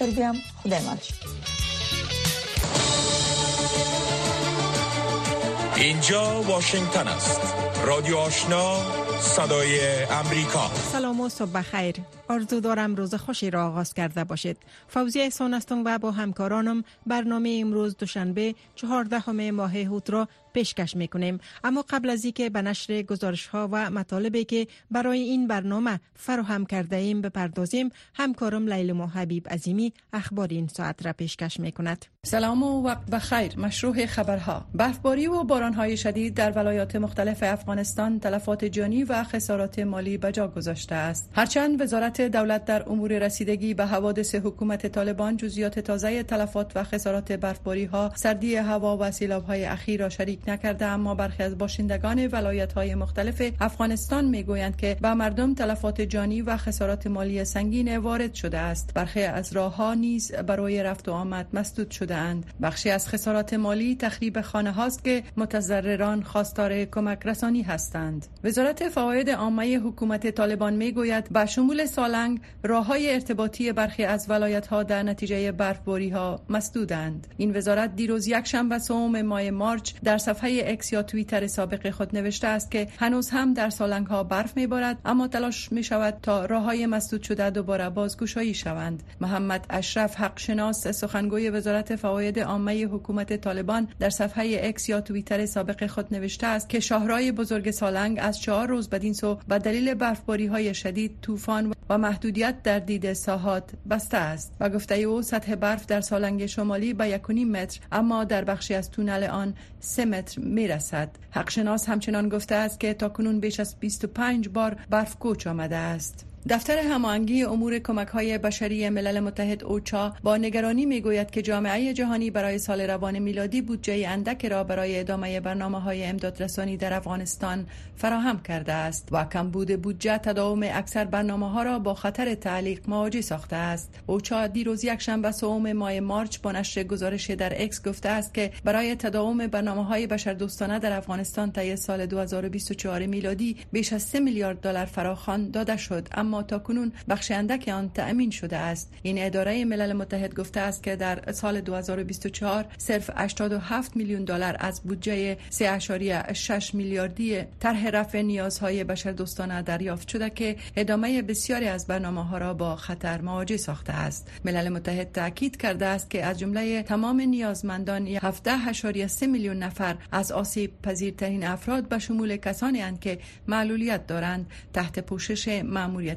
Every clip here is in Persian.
بگویم خدای اینجا واشنگتن است. رادیو آشنا صدای امریکا. سلام و صبح خیر آرزو دارم روز خوشی را آغاز کرده باشید. فوزی احسان و با همکارانم برنامه امروز دوشنبه چهاردهم ماه هوت را پیشکش می‌کنیم. اما قبل از اینکه به نشر گزارش ها و مطالبی که برای این برنامه فراهم کرده ایم بپردازیم همکارم لیل و حبیب عظیمی اخبار این ساعت را پیشکش می‌کند. سلام و وقت بخیر. مشروع خبرها. برفباری و های شدید در ولایات مختلف افغانستان تلفات جانی و خسارات مالی به جا گذاشته است. هرچند وزارت دولت در امور رسیدگی به حوادث حکومت طالبان جزئیات تازه تلفات و خسارات برفباری ها سردی هوا و سیلاب های اخیر را شریک نکرده اما برخی از باشندگان ولایت های مختلف افغانستان می‌گویند که به مردم تلفات جانی و خسارات مالی سنگین وارد شده است. برخی از راه ها نیز برای رفت و آمد مسدود شده اند بخشی از خسارات مالی تخریب خانه هاست که متضرران خواستار کمک رسانی هستند. وزارت فواید عامه حکومت طالبان می‌گوید به شمول سالنگ راه های ارتباطی برخی از ولایت ها در نتیجه برفباری ها مسدودند. این وزارت دیروز یک شنبه سوم ماه مارچ در صفحه اکس یا توییتر سابق خود نوشته است که هنوز هم در سالنگ ها برف می بارد اما تلاش می شود تا راه های مسدود شده دوباره بازگشایی شوند. محمد اشرف حق شناس سخنگوی وزارت فواید عامه حکومت طالبان در صفحه اکس یا توییتر سابق خود نوشته است که شاهراه بزرگ سالنگ از چهار روز بدین سو به دلیل برفباری های شدید طوفان و محدودیت در دید ساحات بسته است به گفته او سطح برف در سالنگ شمالی به یکونیم متر اما در بخشی از تونل آن سه متر می رسد حقشناس همچنان گفته است که تاکنون بیش از 25 بار برف کوچ آمده است. دفتر هماهنگی امور کمک های بشری ملل متحد اوچا با نگرانی می گوید که جامعه جهانی برای سال روان میلادی بودجه اندک را برای ادامه برنامه های امدادرسانی در افغانستان فراهم کرده است و کمبود بودجه تداوم اکثر برنامه ها را با خطر تعلیق مواجه ساخته است. اوچا دیروز یک شنبه سوم ماه مارچ با نشر گزارش در اکس گفته است که برای تداوم برنامه های بشردوستانه در افغانستان طی سال 2024 میلادی بیش از 3 میلیارد دلار فراخوان داده شد. اما تا کنون بخش اندک آن تأمین شده است. این اداره ملل متحد گفته است که در سال 2024 صرف 87 میلیون دلار از بودجه 3.6 میلیاردی طرح رفع نیازهای بشردوستانه دریافت شده که ادامه بسیاری از برنامه ها را با خطر مواجه ساخته است. ملل متحد تاکید کرده است که از جمله تمام نیازمندان 17.3 میلیون نفر از آسیب پذیرترین افراد به شمول کسانی اند که معلولیت دارند تحت پوشش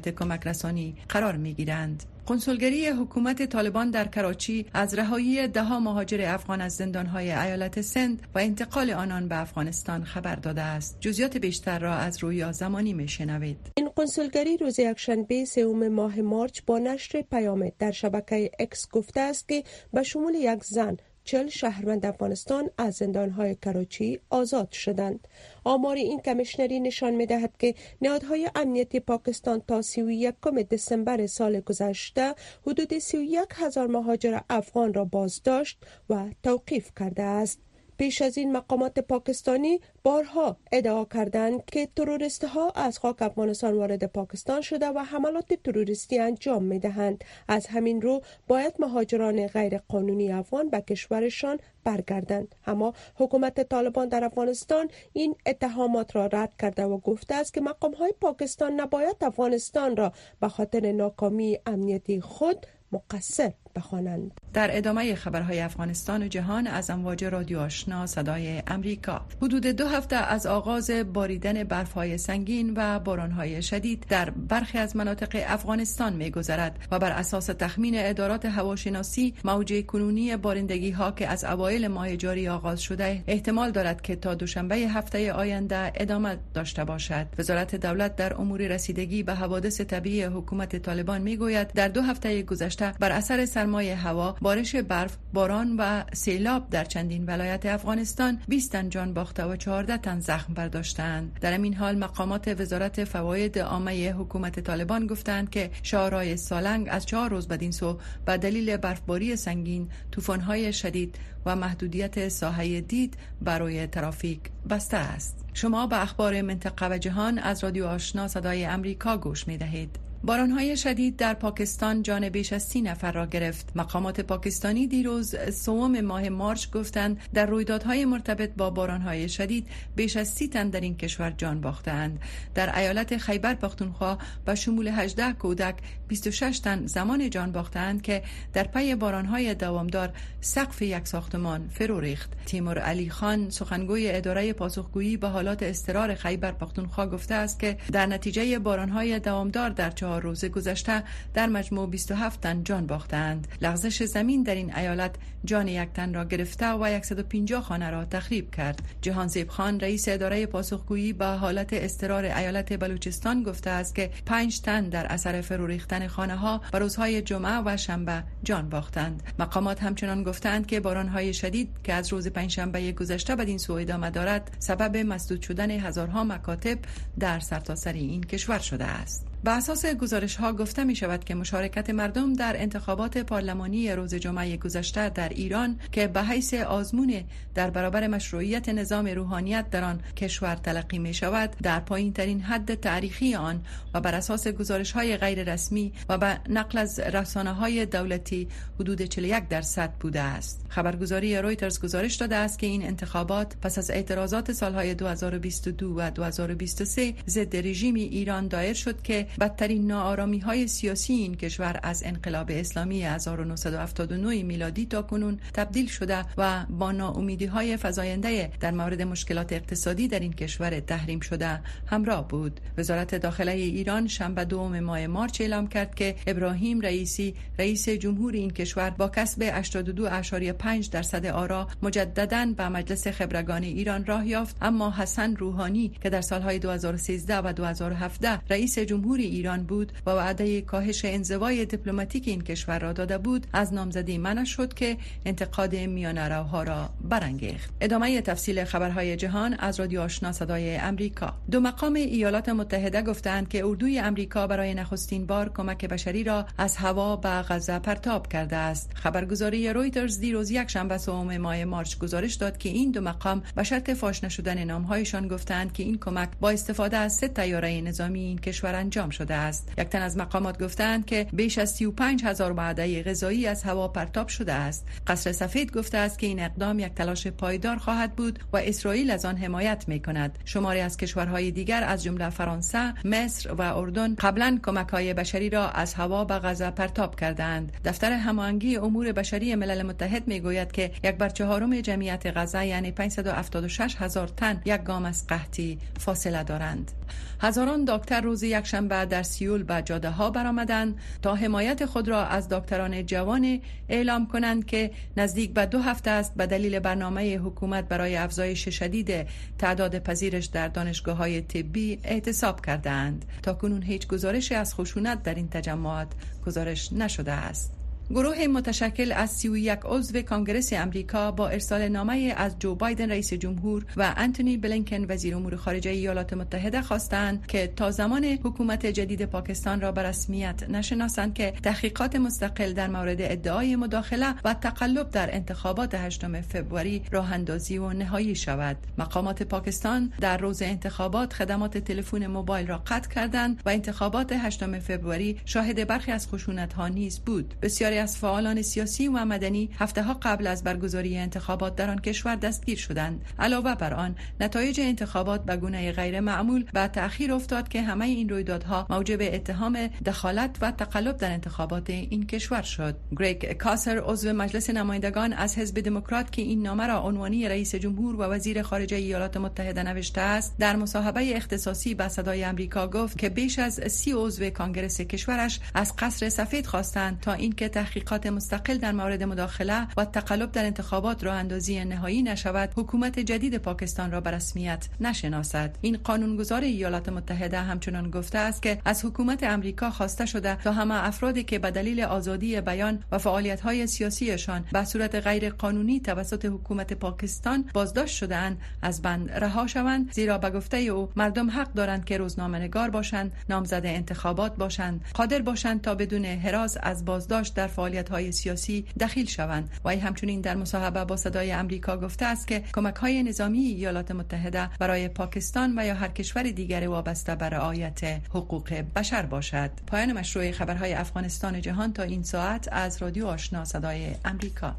ماموریت کمک رسانی قرار می گیرند. کنسولگری حکومت طالبان در کراچی از رهایی ده مهاجر افغان از زندانهای ایالت سند و انتقال آنان به افغانستان خبر داده است. جزیات بیشتر را از رویا زمانی می شنوید. این کنسولگری روز یکشنبه سوم ماه مارچ با نشر پیام در شبکه اکس گفته است که به شمول یک زن چل شهروند افغانستان از زندانهای کراچی آزاد شدند. آمار این کمیشنری نشان می دهد که نهادهای امنیتی پاکستان تا 31 دسامبر سال گذشته حدود 31 هزار مهاجر افغان را بازداشت و توقیف کرده است. پیش از این مقامات پاکستانی بارها ادعا کردند که تروریست ها از خاک افغانستان وارد پاکستان شده و حملات تروریستی انجام می دهند. از همین رو باید مهاجران غیر قانونی افغان به کشورشان برگردند اما حکومت طالبان در افغانستان این اتهامات را رد کرده و گفته است که مقام های پاکستان نباید افغانستان را به خاطر ناکامی امنیتی خود مقصر بخوانند. در ادامه خبرهای افغانستان و جهان از امواج رادیو آشنا صدای امریکا. حدود دو هفته از آغاز باریدن برفهای سنگین و بارانهای شدید در برخی از مناطق افغانستان می گذرد و بر اساس تخمین ادارات هواشناسی موج کنونی بارندگی ها که از اوایل ماه جاری آغاز شده احتمال دارد که تا دوشنبه هفته آینده ادامه داشته باشد. وزارت دولت در امور رسیدگی به حوادث طبیعی حکومت طالبان می گوید در دو هفته گذشته بر اثر سرمایه هوا بارش برف باران و سیلاب در چندین ولایت افغانستان 20 تن جان باخته و 14 تن زخم برداشتند. در این حال مقامات وزارت فواید عامه حکومت طالبان گفتند که شهرهای سالنگ از چهار روز بدین سو به دلیل برفباری سنگین طوفان‌های شدید و محدودیت ساحه دید برای ترافیک بسته است. شما به اخبار منطقه و جهان از رادیو آشنا صدای امریکا گوش می دهید بارانهای شدید در پاکستان جان بیش از سی نفر را گرفت. مقامات پاکستانی دیروز سوم ماه مارچ گفتند در رویدادهای مرتبط با بارانهای شدید بیش از سی تن در این کشور جان باختند. در ایالت خیبر پختونخوا به شمول 18 کودک 26 تن زمان جان باختند که در پی بارانهای دوامدار سقف یک ساختمان فرو ریخت. تیمور علی خان سخنگوی اداره پاسخگویی به حالات استرار خیبر پختونخوا گفته است که در نتیجه بارانهای دوامدار در چهار روز گذشته در مجموع 27 تن جان باختند. لغزش زمین در این ایالت جان یک تن را گرفته و 150 خانه را تخریب کرد. جهان زیب خان رئیس اداره پاسخگویی به حالت استرار ایالت بلوچستان گفته است که 5 تن در اثر فرو ریختن خانه ها به روزهای جمعه و شنبه جان باختند. مقامات همچنان گفتند که بارانهای شدید که از روز پنجشنبه گذشته بدین سو ادامه دارد سبب مسدود شدن هزارها مکاتب در سرتاسر این کشور شده است. به اساس گزارش ها گفته می شود که مشارکت مردم در انتخابات پارلمانی روز جمعه گذشته در ایران که به حیث آزمون در برابر مشروعیت نظام روحانیت در آن کشور تلقی می شود در پایین ترین حد تاریخی آن و بر اساس گزارش های غیر رسمی و به نقل از رسانه های دولتی حدود 41 درصد بوده است. خبرگزاری رویترز گزارش داده است که این انتخابات پس از اعتراضات سالهای 2022 و 2023 ضد رژیم ایران دایر شد که بدترین ناآرامی های سیاسی این کشور از انقلاب اسلامی 1979 میلادی تا کنون تبدیل شده و با ناامیدی های فزاینده در مورد مشکلات اقتصادی در این کشور تحریم شده همراه بود. وزارت داخله ایران شنبه دوم ماه مارچ اعلام کرد که ابراهیم رئیسی رئیس جمهور این کشور با کسب 82.5 درصد آرا مجددا به مجلس خبرگان ایران راه یافت. اما حسن روحانی که در سالهای 2013 و 2017 رئیس جمهور ایران بود و وعده کاهش انزوای دیپلماتیک این کشور را داده بود از نامزدی منع شد که انتقاد میان روها را برانگیخت. ادامه تفصیل خبرهای جهان از رادیو آشنا صدای امریکا. دو مقام ایالات متحده گفتند که اردوی امریکا برای نخستین بار کمک بشری را از هوا به غزه پرتاب کرده است. خبرگزاری رویترز دیروز یک شنبه سوم ماه مارچ گزارش داد که این دو مقام به شرط فاش نشدن نامهایشان گفتند که این کمک با استفاده از سه تیاره نظامی این کشور انجام شده است. یک تن از مقامات گفتند که بیش از 35 هزار وعده غذایی از هوا پرتاب شده است. قصر سفید گفته است که این اقدام یک تلاش پایدار خواهد بود و اسرائیل از آن حمایت می کند شماری از کشورهای دیگر از جمله فرانسه مصر و اردن قبلا کمک های بشری را از هوا به غزه پرتاب کردند دفتر هماهنگی امور بشری ملل متحد می گوید که یک بر چهارم جمعیت غزه یعنی 576 هزار تن یک گام از قحطی فاصله دارند. هزاران دکتر روز یکشنبه در سیول به جاده ها برآمدند تا حمایت خود را از دکتران جوان اعلام کنند که نزدیک به دو هفته است به دلیل برنامه حکومت برای افزایش شدید تعداد پذیرش در دانشگاه های طبی اعتصاب کردند تا کنون هیچ گزارشی از خشونت در این تجمعات گزارش نشده است. گروه متشکل از 31 عضو کانگرس امریکا با ارسال نامه از جو بایدن رئیس جمهور و انتونی بلینکن وزیر امور خارجه ایالات متحده خواستند که تا زمان حکومت جدید پاکستان را به رسمیت نشناسند که تحقیقات مستقل در مورد ادعای مداخله و تقلب در انتخابات 8 فوریه راه اندازی و نهایی شود. مقامات پاکستان در روز انتخابات خدمات تلفن موبایل را قطع کردند و انتخابات 8 فوریه شاهد برخی از خشونت ها نیز بود. بسیاری از فعالان سیاسی و مدنی هفته ها قبل از برگزاری انتخابات در آن کشور دستگیر شدند. علاوه بر آن نتایج انتخابات به گونه غیر معمول به تأخیر افتاد که همه این رویدادها موجب اتهام دخالت و تقلب در انتخابات این کشور شد. گریگ کاسر عضو مجلس نمایندگان از حزب دموکرات که این نامه را عنوانی رئیس جمهور و وزیر خارجه ایالات متحده نوشته است در مصاحبه اختصاصی به صدای آمریکا گفت که بیش از سی عضو کانگرس کشورش از قصر سفید خواستند تا اینکه تحقیقات مستقل در مورد مداخله و تقلب در انتخابات را اندازی نهایی نشود حکومت جدید پاکستان را به رسمیت نشناسد. این قانونگذار ایالات متحده همچنان گفته است که از حکومت امریکا خواسته شده تا همه افرادی که به دلیل آزادی بیان و فعالیت های سیاسیشان به صورت غیر قانونی توسط حکومت پاکستان بازداشت شدهاند از بند رها شوند زیرا به گفته او مردم حق دارند که روزنامه‌نگار باشند نامزد انتخابات باشند قادر باشند تا بدون حراس از بازداشت در فعالیت های سیاسی دخیل شوند. و همچنین در مصاحبه با صدای امریکا گفته است که کمک های نظامی ایالات متحده برای پاکستان و یا هر کشور دیگر وابسته به رعایت حقوق بشر باشد. پایان مشروع خبرهای افغانستان جهان تا این ساعت از رادیو آشنا صدای امریکا.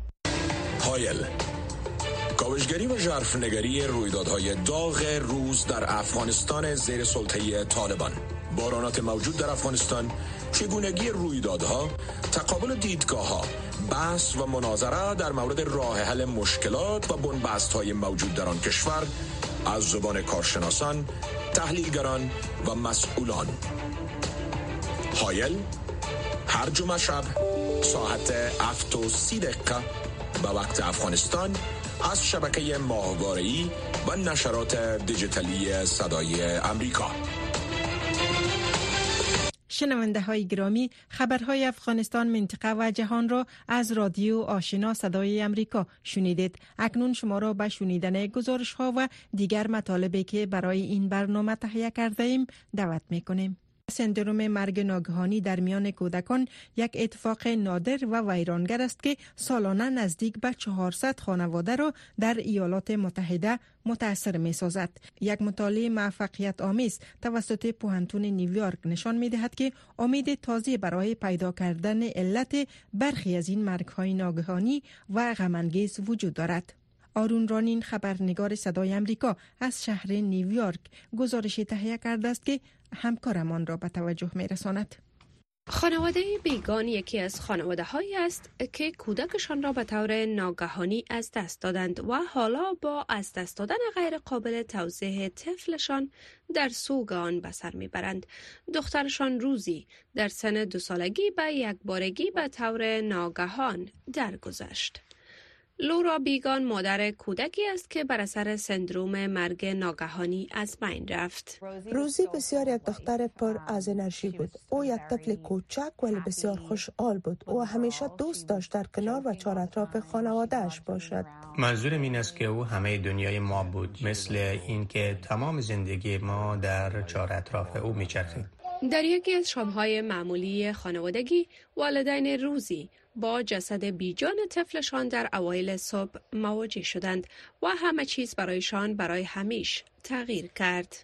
هایل کاوشگری و جرفنگری رویدادهای داغ روز در افغانستان زیر سلطه طالبان. بارانات موجود در افغانستان چگونگی رویدادها تقابل دیدگاه ها بحث و مناظره در مورد راه حل مشکلات و بنبست های موجود در آن کشور از زبان کارشناسان تحلیلگران و مسئولان. هایل هر جمعه شب ساعت افت و سی دقیقه به وقت افغانستان از شبکه ماهواره‌ای و نشرات دیجیتالی صدای امریکا. شنونده های گرامی خبرهای افغانستان منطقه و جهان را از رادیو آشنا صدای امریکا شنیدید اکنون شما را به شنیدن گزارش ها و دیگر مطالبی که برای این برنامه تهیه کرده ایم دعوت می کنیم. سندروم مرگ ناگهانی در میان کودکان یک اتفاق نادر و ویرانگر است که سالانه نزدیک به 400 خانواده را در ایالات متحده متاثر می سازد. یک مطالعه موفقیت آمیز توسط پوهنتون نیویورک نشان می دهد که امید تازه برای پیدا کردن علت برخی از این مرگ های ناگهانی و غمانگیز وجود دارد. آرون رانین خبرنگار صدای امریکا از شهر نیویورک گزارش تهیه کرده است که همکارمان را به توجه می رساند. خانواده بیگان یکی از خانواده هایی است که کودکشان را به طور ناگهانی از دست دادند و حالا با از دست دادن غیر قابل توضیح طفلشان در سوگ آن به سر می‌برند. دخترشان روزی در سن دو سالگی به یک بارگی به طور ناگهان درگذشت. لورا بیگان مادر کودکی است که بر اثر سندروم مرگ ناگهانی از بین رفت. روزی بسیار یک دختر پر از انرژی بود. او یک طفل کوچک ولی بسیار خوشحال بود. او همیشه دوست داشت در کنار و چهار اطراف خانوادهش باشد. منظورم این است که او همه دنیای ما بود مثل اینکه تمام زندگی ما در چهار اطراف او میچرخید. در یکی از شامهای معمولی خانوادگی والدین روزی با جسد بیجان طفلشان در اوایل صبح مواجه شدند و همه چیز برایشان برای همیش تغییر کرد.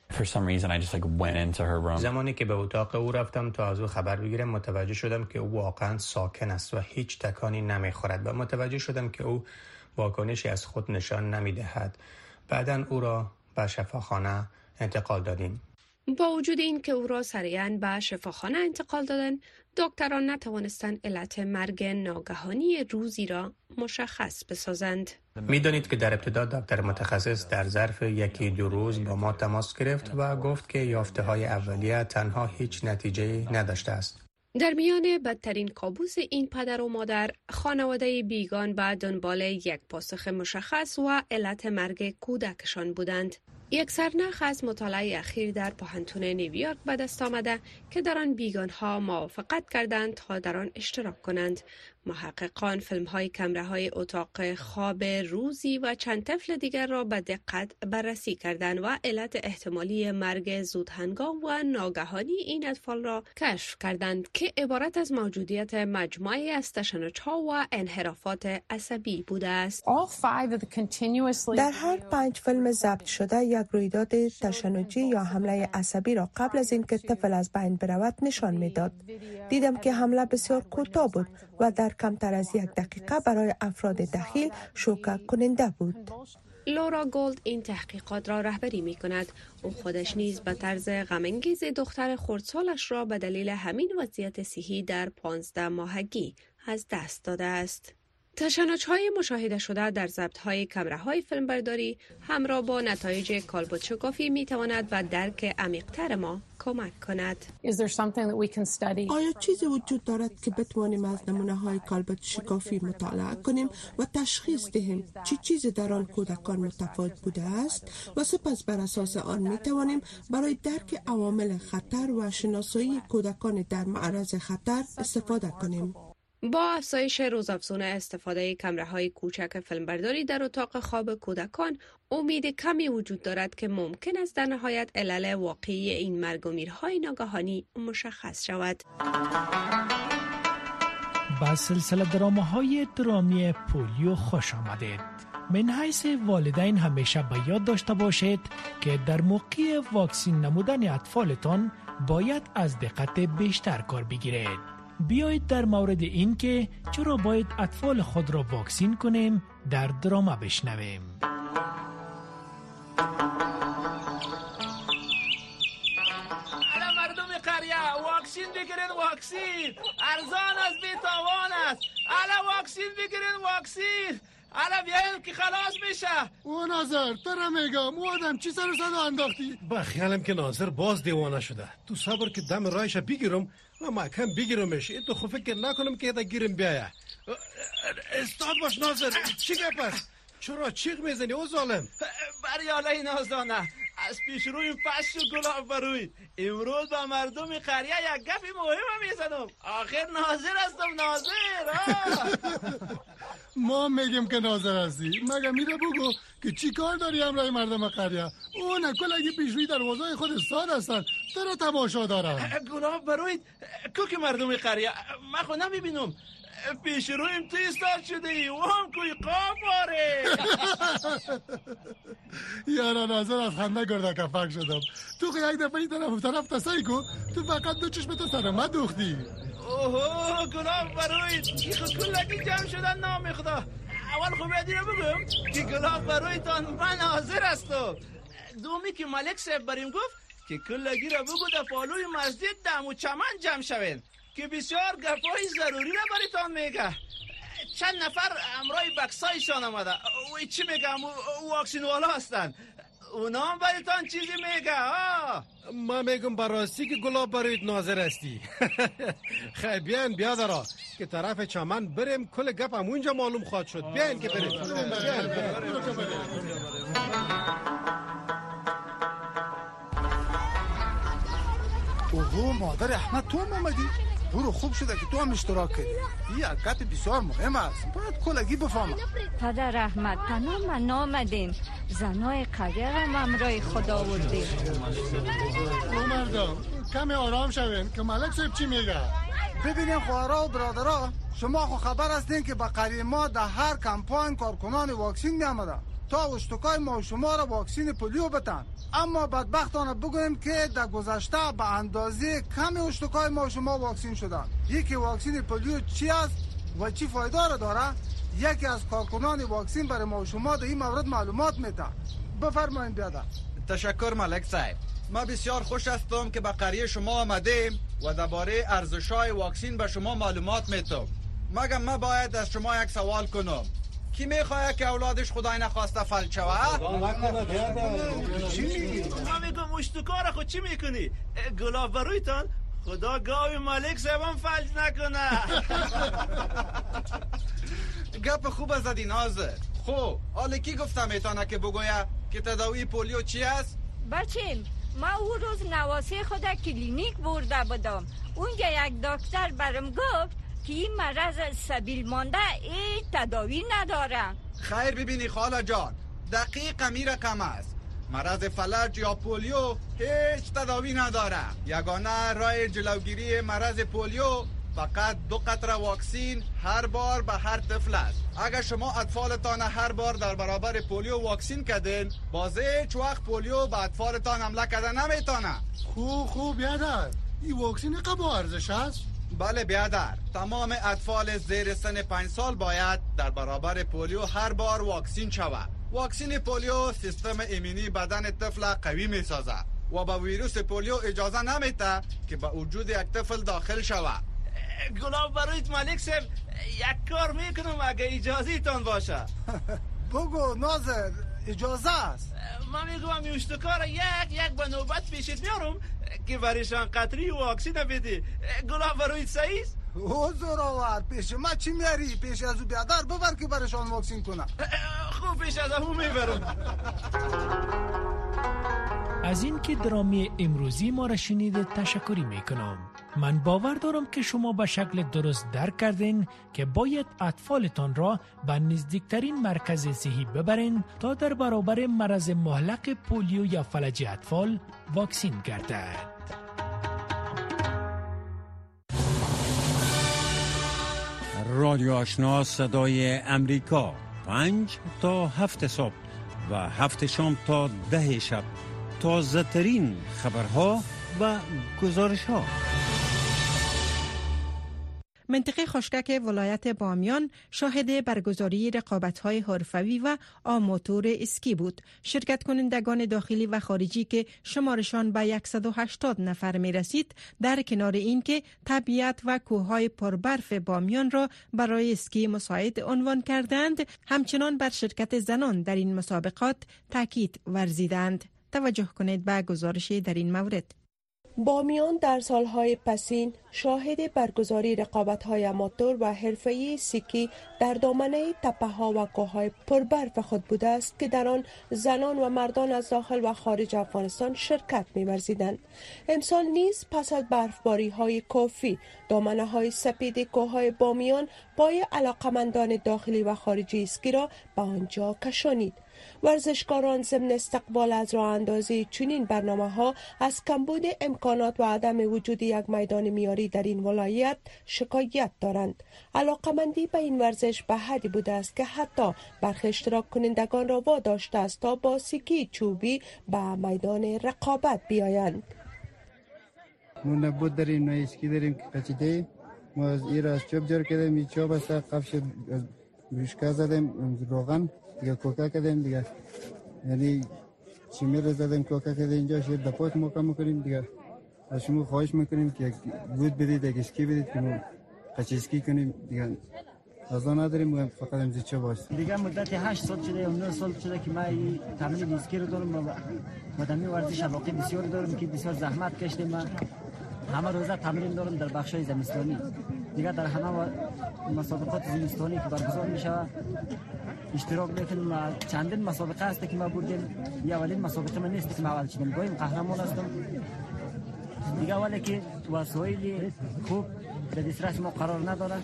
زمانی که به اتاق او رفتم تا از او خبر بگیرم متوجه شدم که او واقعا ساکن است و هیچ تکانی نمی‌خورد و متوجه شدم که او واکنشی از خود نشان نمی‌دهد. بعدا او را به شفاخانه انتقال دادیم. با وجود این که او را سریعا به شفاخانه انتقال دادن دکتران نتوانستند علت مرگ ناگهانی روزی را مشخص بسازند. می‌دانید که در ابتدا دکتر متخصص در ظرف یکی دو روز با ما تماس گرفت و گفت که یافته های اولیه تنها هیچ نتیجه نداشته است. در میان بدترین کابوس این پدر و مادر خانواده بیگان به دنبال یک پاسخ مشخص و علت مرگ کودکشان بودند. یک سرنخ از مطالعه اخیر در پوهنتون نیویورک به دست آمده که در آن بیگان ها موافقت کردند تا در آن اشتراک کنند. محققان فیلم های کمره های اتاق خواب روزی و چند طفل دیگر را به دقت بررسی کردند و علت احتمالی مرگ زود هنگام و ناگهانی این اطفال را کشف کردند که عبارت از موجودیت مجموعه از تشنج ها و انحرافات عصبی بوده است. در هر پنج فیلم ضبط شده یک رویداد تشنجی یا حمله عصبی را قبل از اینکه طفل از بین برود نشان می‌داد. دیدم که حمله بسیار کوتاه بود و در کمتر از یک دقیقه برای افراد دخیل شوکه کننده بود. لورا گولد این تحقیقات را رهبری می کند. او خودش نیز به طرز غمانگیز دختر خردسالش را به دلیل همین وضعیت صحی در پانزده ماهگی از دست داده است. تشنج های مشاهده شده در ضبط های کمره های فیلمبرداری همراه با نتایج کالبوت شکافی می تواند و درک عمیقتر ما کمک کند. آیا چیزی وجود دارد که بتوانیم از نمونه های کالبوت شکافی مطالعه کنیم و تشخیص دهیم چی چیزی در آن کودکان متفاوت بوده است و سپس بر اساس آن می توانیم برای درک عوامل خطر و شناسایی کودکان در معرض خطر استفاده کنیم. با افزایش روزافزون استفاده کمره های کوچک فیلمبرداری در اتاق خواب کودکان امید کمی وجود دارد که ممکن است در نهایت علل واقعی این مرگ و میرهای ناگهانی مشخص شود. به سلسله های درامی پولیو خوش آمدید من حیث والدین همیشه به یاد داشته باشید که در موقع واکسین نمودن اطفالتان باید از دقت بیشتر کار بگیرید بیایید در مورد این که چرا باید اطفال خود را واکسین کنیم در درامه بشنویم. واکسین بگیرین واکسین. ارزان از بیتاوان است. الا واکسین بگیرین واکسین. الا بیاین که خلاص میشه. او ناظر تو میگم او آدم چی سر صدا انداختی؟ با خیالم که ناظر باز دیوانه شده. تو صبر که دم رایش بگیرم و محکم بگیرمش. تو خو فکر نکنم که یه گیرم بیایه. استاد باش ناظر چی گپ چرا چیغ می‌زنی او ظالم؟ بریاله نازانه از پیش روی پشت و گلاب بروی امروز با مردم قریه یک گفی مهم می‌زنم. آخر ناظر هستم ناظر. ما میگیم که ناظر هستی. مگه میره بگو که چی کار داری همراه مردم قریه اون اگه پیش پیشوی در وضای خود استاد هستن تو تماشا دارن. گلاب بروی کو که مردم قریه من خود نمی‌بینم. پیش رویم تو ایستاد شده ای. و هم کوی قافاره یارا ناظر از خنده گرده کفک شدم. تو که یک دفعه این طرف طرف تسایی کو تو فقط دو چشم تو سر ما دوختی. اوه گلاب خود کلکی جمع شدن نام خدا. اول خوب یادی رو بگم که گلاب برویتان من حاضر هستم دومی که ملک صاحب بریم گفت که کلگی را بگو در پالوی مسجد دم و چمن جمع شوین که بسیار گپای ضروری را بریتان میگه. چند نفر امرای بکسایشان آمده. اوی چی میگم؟ واکسین والا هستن. اونا هم بریتان چیزی میگه ما میگم براستی که گلاب برایت ناظر هستی. خیلی بیان بیا دارا که طرف چمن بریم کل گپ هم اونجا معلوم خواهد شد. بیان که بریم. اوهو مادر احمد تو هم اومدی؟ برو خوب شده که تو هم اشتراک کردی. این حرکت بسیار مهم است. باید کلگی بفهمم. پدر احمد تنها من آمدیم زنای قریه هم امرای خدا آوردیم او مردم کمی آرام شوین که ملک صاحب چی میگه؟ ببینیم خواهرها و برادرها شما خو خبر هستین که به قریه ما در هر کمپاین کارکنان واکسین می آمده تا اشتکای ما شما را واکسین پولیو بتن. اما بدبختانه بگویم که در گذشته به اندازه کم اشتکای ما شما واکسین شدن. یکی واکسین پولیو چی است و چی فایده را داره؟ یکی از کارکنان واکسین برای ما شما در این مورد معلومات میده. بفرمایید بیاده تشکر ملک صاحب. ما بسیار خوش هستم که به قریه شما آمدیم و درباره ارزشای واکسین به شما معلومات میتم مگم ما باید از شما یک سوال کنم. کی می‌خواهه که اولادش خدای نخواسته فلج شوه چی میگی؟ ما میگم اشتکار خود چی می‌کنی؟ گلاب برویتان خدا گاوی مالک سبان فلج نکنه گپ خوب زدی نازر خب حالا کی گفتم میتانه که بگویه که تداوی پولیو چی است؟ بچیم ما او روز نواسی خود کلینیک برده بودم اونجا یک دکتر برم گفت که این مرض سبیل مانده ای تداوی نداره. خیر ببینی خاله جان. دقیق می رقم است. مرض فلج یا پولیو هیچ تداوی نداره. یگانه راه جلوگیری مرض پولیو فقط دو قطره واکسین هر بار به هر طفل است. اگر شما اطفالتان هر بار در برابر پولیو واکسین کردین بازه هیچ وقت پولیو به اطفالتان حمله کرده نمی‌تونه. خوب خوب یادر این واکسین قبل ارزش است؟ بله بیادر. تمام اطفال زیر سن پنج سال باید در برابر پولیو هر بار واکسین شود. واکسین پولیو سیستم ایمنی بدن طفل قوی می سازه و با ویروس پولیو اجازه نمیده که به وجود یک طفل داخل شود. گلاب برایت ملک صاحب یک کار می‌کنم اگه اجازه تان باشه. بگو نازر اجازه است. من میگم کار یک یک به نوبت پیشت میارم که برایشان قطری واکسین بدی. گلاب برایت سعیست او زوراور پیش ما چی میاری پیش از او بیادر ببر که برشان واکسین کنم. خوب پیش از او می‌برم. از اینکه درامی امروزی ما را شنید تشکری می‌کنم. من باور دارم که شما به شکل درست درک کردین که باید اطفالتان را به نزدیکترین مرکز صحی ببرین تا در برابر مرض محلق پولیو یا فلج اطفال واکسین گردد. رادیو آشنا صدای امریکا. پنج تا هفت صبح و هفت شام تا ده شب. تازه ترین خبرها و گزارش ها منطقه خشکک ولایت بامیان شاهد برگزاری های حرفوی و آموتور اسکی بود. شرکت کنندگان داخلی و خارجی که شمارشان به 180 نفر می رسید در کنار اینکه طبیعت و کوههای پربرف بامیان را برای اسکی مساعد عنوان کردند، همچنان بر شرکت زنان در این مسابقات تاکید ورزیدند. توجه کنید به گزارش در این مورد. بامیان در سالهای پسین شاهد برگزاری رقابت‌های اماتور و حرفه‌ای سیکی در دامنه تپه ها و کوههای پربرف خود بوده است که در آن زنان و مردان از داخل و خارج افغانستان شرکت می‌ورزیدند. امسال نیز پس از برفباری های کافی دامنه های سپید کوههای بامیان پای علاقمندان داخلی و خارجی اسکی را به آنجا کشانید. ورزشکاران ضمن استقبال از راه اندازی چنین برنامه ها از کمبود امکانات و عدم وجود یک میدان میاری در این ولایت شکایت دارند. علاقمندی به این ورزش به حدی بوده است که حتی برخی اشتراک کنندگان را واداشته است تا با سیکی چوبی به میدان رقابت بیایند. ما نبود داریم نه اسکی داریم که قچیده ما از ایر از چوب جر کردیم. این چوب است قفش روشکه زدیم. روغن. دیگه کوکا کردیم دیگه. یعنی چیمی رو زدیم کوکا کردیم اینجا شیر دپوت موقع می‌کنیم دیگه. از شما خواهش می‌کنیم که بود بدید یک اسکی بدید که ما قچسکی کنیم دیگه. از آن نداریم فقط امزی چه باش دیگه مدت 8 سال شده یا 9 سال شده که من تمرین اسکی رو دارم و مدمی ورزش علاقه بسیار دارم که بسیار زحمت کشتیم من همه روزه تمرین دارم در بخش زمستانی. دیگه در همه مسابقات زمستانی که برگزار می شود اشتراک می‌کنیم چندین مسابقه هست که ما بردیم. یا اولین مسابقه من نیست که ما اول شدیم گویم قهرمان هستم. دیگه ولی که وسایل خوب در دسترس ما قرار نداره.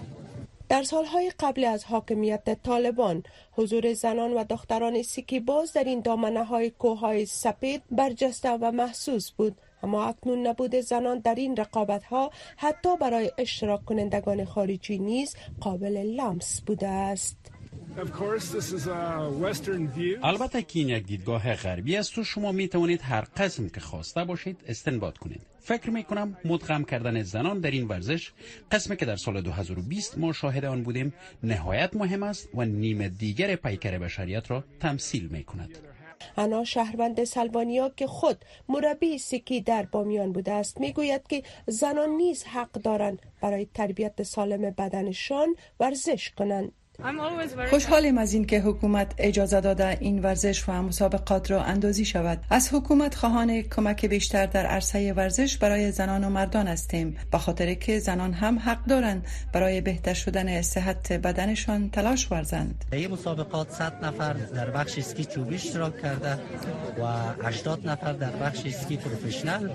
در سالهای قبل از حاکمیت طالبان حضور زنان و دختران سیکی باز در این دامنه های کوه سپید برجسته و محسوس بود. اما اکنون نبود زنان در این رقابت ها حتی برای اشتراک کنندگان خارجی نیز قابل لمس بوده است. البته که این یک دیدگاه غربی است و شما می توانید هر قسم که خواسته باشید استنباط کنید. فکر می کنم مدغم کردن زنان در این ورزش قسمی که در سال 2020 ما شاهد آن بودیم نهایت مهم است و نیم دیگر پیکر بشریت را تمثیل می کند انا شهروند سلوانیا که خود مربی سیکی در بامیان بوده است می‌گوید که زنان نیز حق دارند برای تربیت سالم بدنشان ورزش کنند. خوشحالیم از اینکه حکومت اجازه داده این ورزش و مسابقات را اندازی شود. از حکومت خواهان کمک بیشتر در عرصه ورزش برای زنان و مردان هستیم. به خاطر که زنان هم حق دارند برای بهتر شدن صحت بدنشان تلاش ورزند. در این مسابقات 100 نفر در بخش اسکی چوبی اشتراک کرده و 80 نفر در بخش اسکی پروفشنل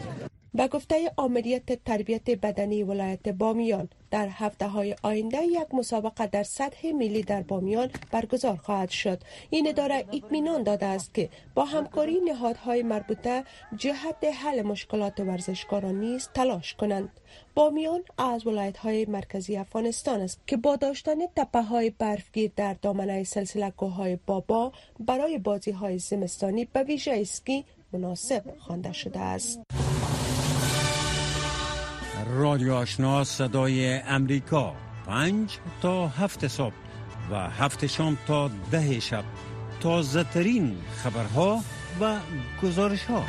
به گفته عملیت تربیت بدنی ولایت بامیان در هفته های آینده یک مسابقه در سطح ملی در بامیان برگزار خواهد شد. این اداره اطمینان داده است که با همکاری نهادهای مربوطه جهت حل مشکلات ورزشکاران نیز تلاش کنند. بامیان از ولایت های مرکزی افغانستان است که با داشتن تپه های برفگیر در دامنه سلسله های بابا برای بازی های زمستانی به ویژه اسکی مناسب خوانده شده است. رادیو آشنا صدای امریکا. پنج تا هفت صبح و هفت شام تا ده شب. تازه ترین خبرها و گزارش ها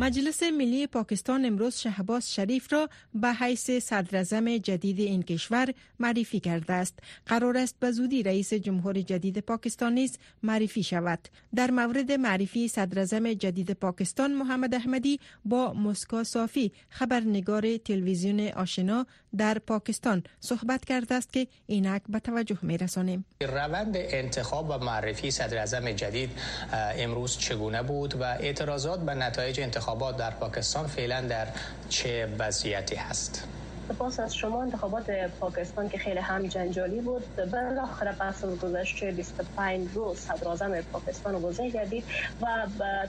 مجلس ملی پاکستان امروز شهباز شریف را به حیث صدر جدید این کشور معرفی کرده است. قرار است به زودی رئیس جمهور جدید پاکستان نیز معرفی شود. در مورد معرفی صدر جدید پاکستان محمد احمدی با مسکا صافی خبرنگار تلویزیون آشنا در پاکستان صحبت کرده است که اینک به توجه می رسانیم. روند انتخاب و معرفی صدر جدید امروز چگونه بود و اعتراضات به نتایج انتخاب انتخابات در پاکستان فعلا در چه وضعیتی هست؟ سپاس از شما انتخابات پاکستان که خیلی هم جنجالی بود. بالاخره پس از گذشته 25 روز صدر پاکستان گزین گردید و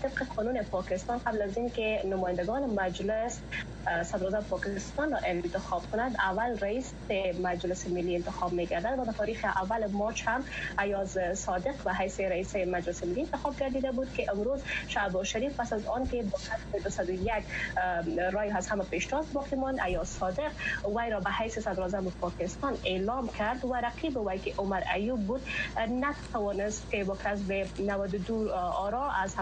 طبق قانون پاکستان قبل از اینکه نمایندگان مجلس صدر پاکستان را انتخاب کنند اول رئیس مجلس ملی انتخاب میگردد و در تاریخ اول مارچ هم ایاز صادق و حیث رئیس مجلس ملی انتخاب گردیده بود که امروز شعب شریف پس از آن که با 201 رای از همه پیشتاز باقی ماند ایاز صادق وی را به حیث صدر اعظم پاکستان اعلام کرد و رقیب وی که عمر ایوب بود نتوانست که با کسب 92 آرا از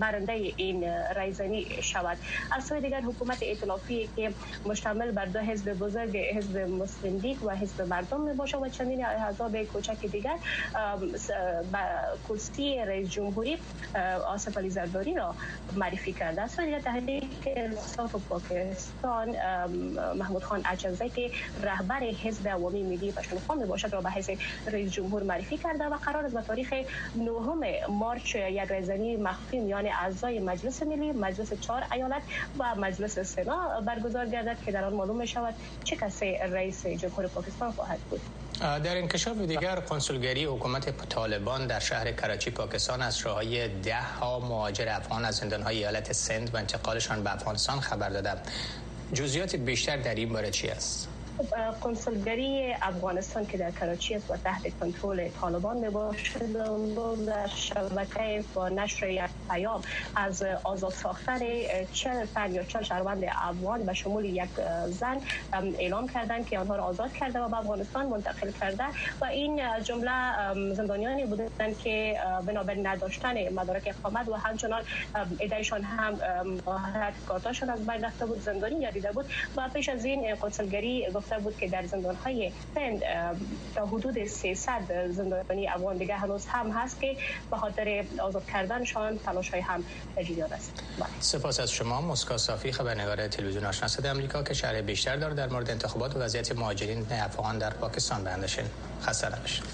برنده این رایزنی شود. از سوی دیگر حکومت ائتلافی که مشتمل بر دو حزب بزرگ حزب مسلم و حزب مردم می باشه و چندین احزاب کوچک دیگر کرسی رئیس جمهوری آصف علی زرداری را معرفی کرده است و دیگر تحریک انصاف پاکستان محمود خان اچنزه که رهبر حزب عوامی ملی پشتونخوا می باشد را به حیث رئیس جمهور معرفی کرده و قرار است به تاریخ 9 مارچ یک رایزنی مخفی میان اعضای مجلس ملی مجلس چهار ایالت و مجلس سنا برگزار گردد که در آن معلوم شود چه کسی رئیس جمهور پاکستان خواهد بود. در انکشاف دیگر کنسولگری حکومت طالبان در شهر کراچی پاکستان از های ده ها مهاجر افغان از های ایالت سند و انتقالشان به افغانستان خبر داده. جزئیات بیشتر در این باره چی است؟ کنسولگری افغانستان که در کراچی است و تحت کنترل طالبان می باشد در شبکه با نشر یک پیام از آزاد ساختن چل تن یا چل شهروند افغان و شمول یک زن اعلام کردند که آنها را آزاد کرده و به افغانستان منتقل کرده و این جمله زندانیانی بودند که بنابر نداشتن مدارک اقامت و همچنان ادعایشان هم مهارت کارتاشان از بین رفته بود زندانی گردیده بود و پیش از این کنسولگری گفته بود که در زندان های سند تا حدود 300 زندانی افغان دیگه هنوز هم هست که به خاطر آزاد کردنشان تلاش های هم تجدید است. بله. سپاس از شما. مسکا صافی خبرنگار تلویزیون آشنا صدای آمریکا که شرح بیشتر داره در مورد انتخابات و وضعیت مهاجرین افغان در پاکستان بندشین خسته نباشید.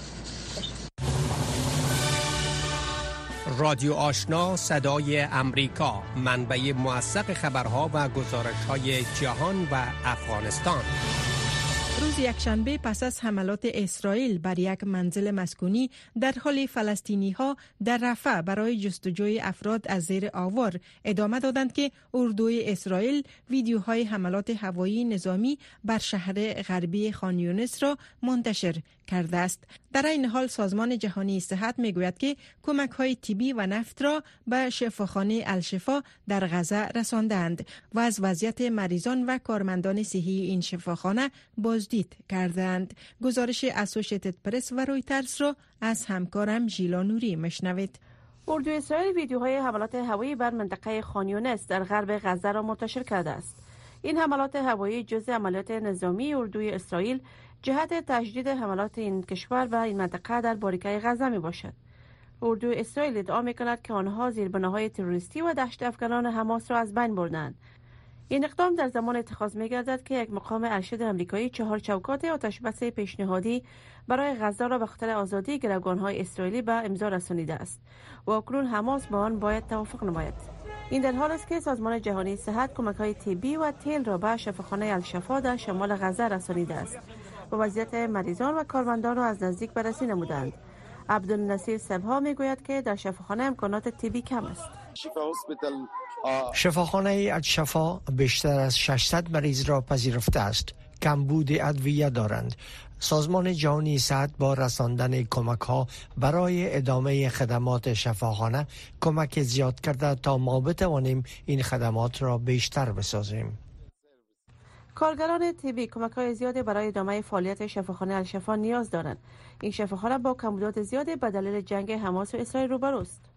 رادیو آشنا صدای امریکا منبع موثق خبرها و گزارش های جهان و افغانستان. روز یکشنبه پس از حملات اسرائیل بر یک منزل مسکونی در حال فلسطینی ها در رفع برای جستجوی افراد از زیر آوار ادامه دادند که اردوی اسرائیل ویدیوهای حملات هوایی نظامی بر شهر غربی خانیونس را منتشر کرده است. در این حال سازمان جهانی صحت می گوید که کمک های تیبی و نفت را به شفاخانه الشفا در غزه رساندند و از وضعیت مریضان و کارمندان صحی این شفاخانه بازدید کردند. گزارش اسوشیتد پرس و رویترز را از همکارم ژیلا نوری مشنوید. اردو اسرائیل ویدیوهای حملات هوایی بر منطقه خانیونس در غرب غزه را منتشر کرده است. این حملات هوایی جزء عملیات نظامی اردوی اسرائیل جهت تجدید حملات این کشور و این منطقه در باریکه غزه می باشد. اردو اسرائیل ادعا می کند که آنها زیربناهای تروریستی و دشت افغانان حماس را از بین بردند. این اقدام در زمان اتخاذ می گردد که یک مقام ارشد امریکایی چهار چوکات آتش بس پیشنهادی برای غزه را به خاطر آزادی های اسرائیلی به امضا رسانیده است. و اکنون حماس با آن باید توافق نماید. این در حال است که سازمان جهانی صحت کمک های طبی و تیل را به شفاخانه الشفا در شمال غزه رسانیده است. و وضعیت مریضان و کارمندان را از نزدیک بررسی نمودند عبدالنصیر سبها می‌گوید که در شفاخانه امکانات طبی کم است. شفاخانه الشفا بیشتر از 600 مریض را پذیرفته است. کمبود ادویه دارند. سازمان جهانی صحت با رساندن کمک ها برای ادامه خدمات شفاخانه کمک زیاد کرده تا ما بتوانیم این خدمات را بیشتر بسازیم. کارگران تیبی کمک های زیادی برای ادامه فعالیت شفاخانه الشفا نیاز دارند. این شفاخانه با کمبودات زیادی به دلیل جنگ حماس و اسرائیل روبروست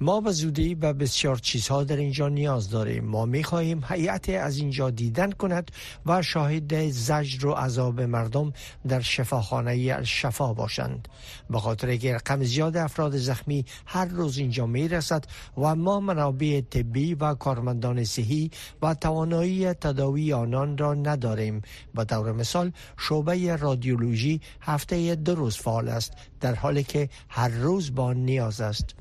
ما به زودی به بسیار چیزها در اینجا نیاز داریم. ما می خواهیم حیات از اینجا دیدن کند و شاهد زجر و عذاب مردم در شفاخانه شفا باشند. به خاطر که رقم زیاد افراد زخمی هر روز اینجا می رسد و ما منابع طبی و کارمندان صحی و توانایی تداوی آنان را نداریم. به طور مثال شعبه رادیولوژی هفته دو روز فعال است در حالی که هر روز با نیاز است.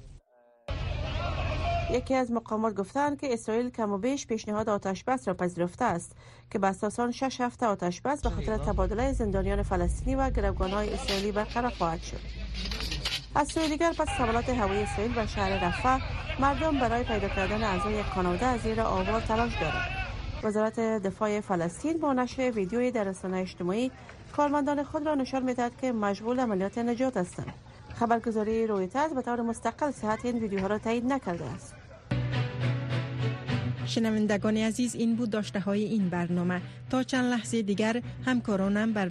یکی از مقامات گفتند که اسرائیل کم و بیش پیشنهاد آتش بس را پذیرفته است که به اساسان شش هفته آتش بس به خاطر تبادله زندانیان فلسطینی و های اسرائیلی برقرار خواهد شد. از سوی دیگر پس حملات هوایی اسرائیل به شهر رفح مردم برای پیدا کردن اعضای خانواده از زیر آوار تلاش دارند. وزارت دفاع فلسطین با نشر ویدیویی در رسانه اجتماعی کارمندان خود را نشان می‌دهد که مشغول عملیات نجات هستند. خبرگزاری رویترز به طور مستقل صحت این ویدیوها را تایید نکرده است. شنوندگان عزیز این بود داشته های این برنامه. تا چند لحظه دیگر همکارانم بر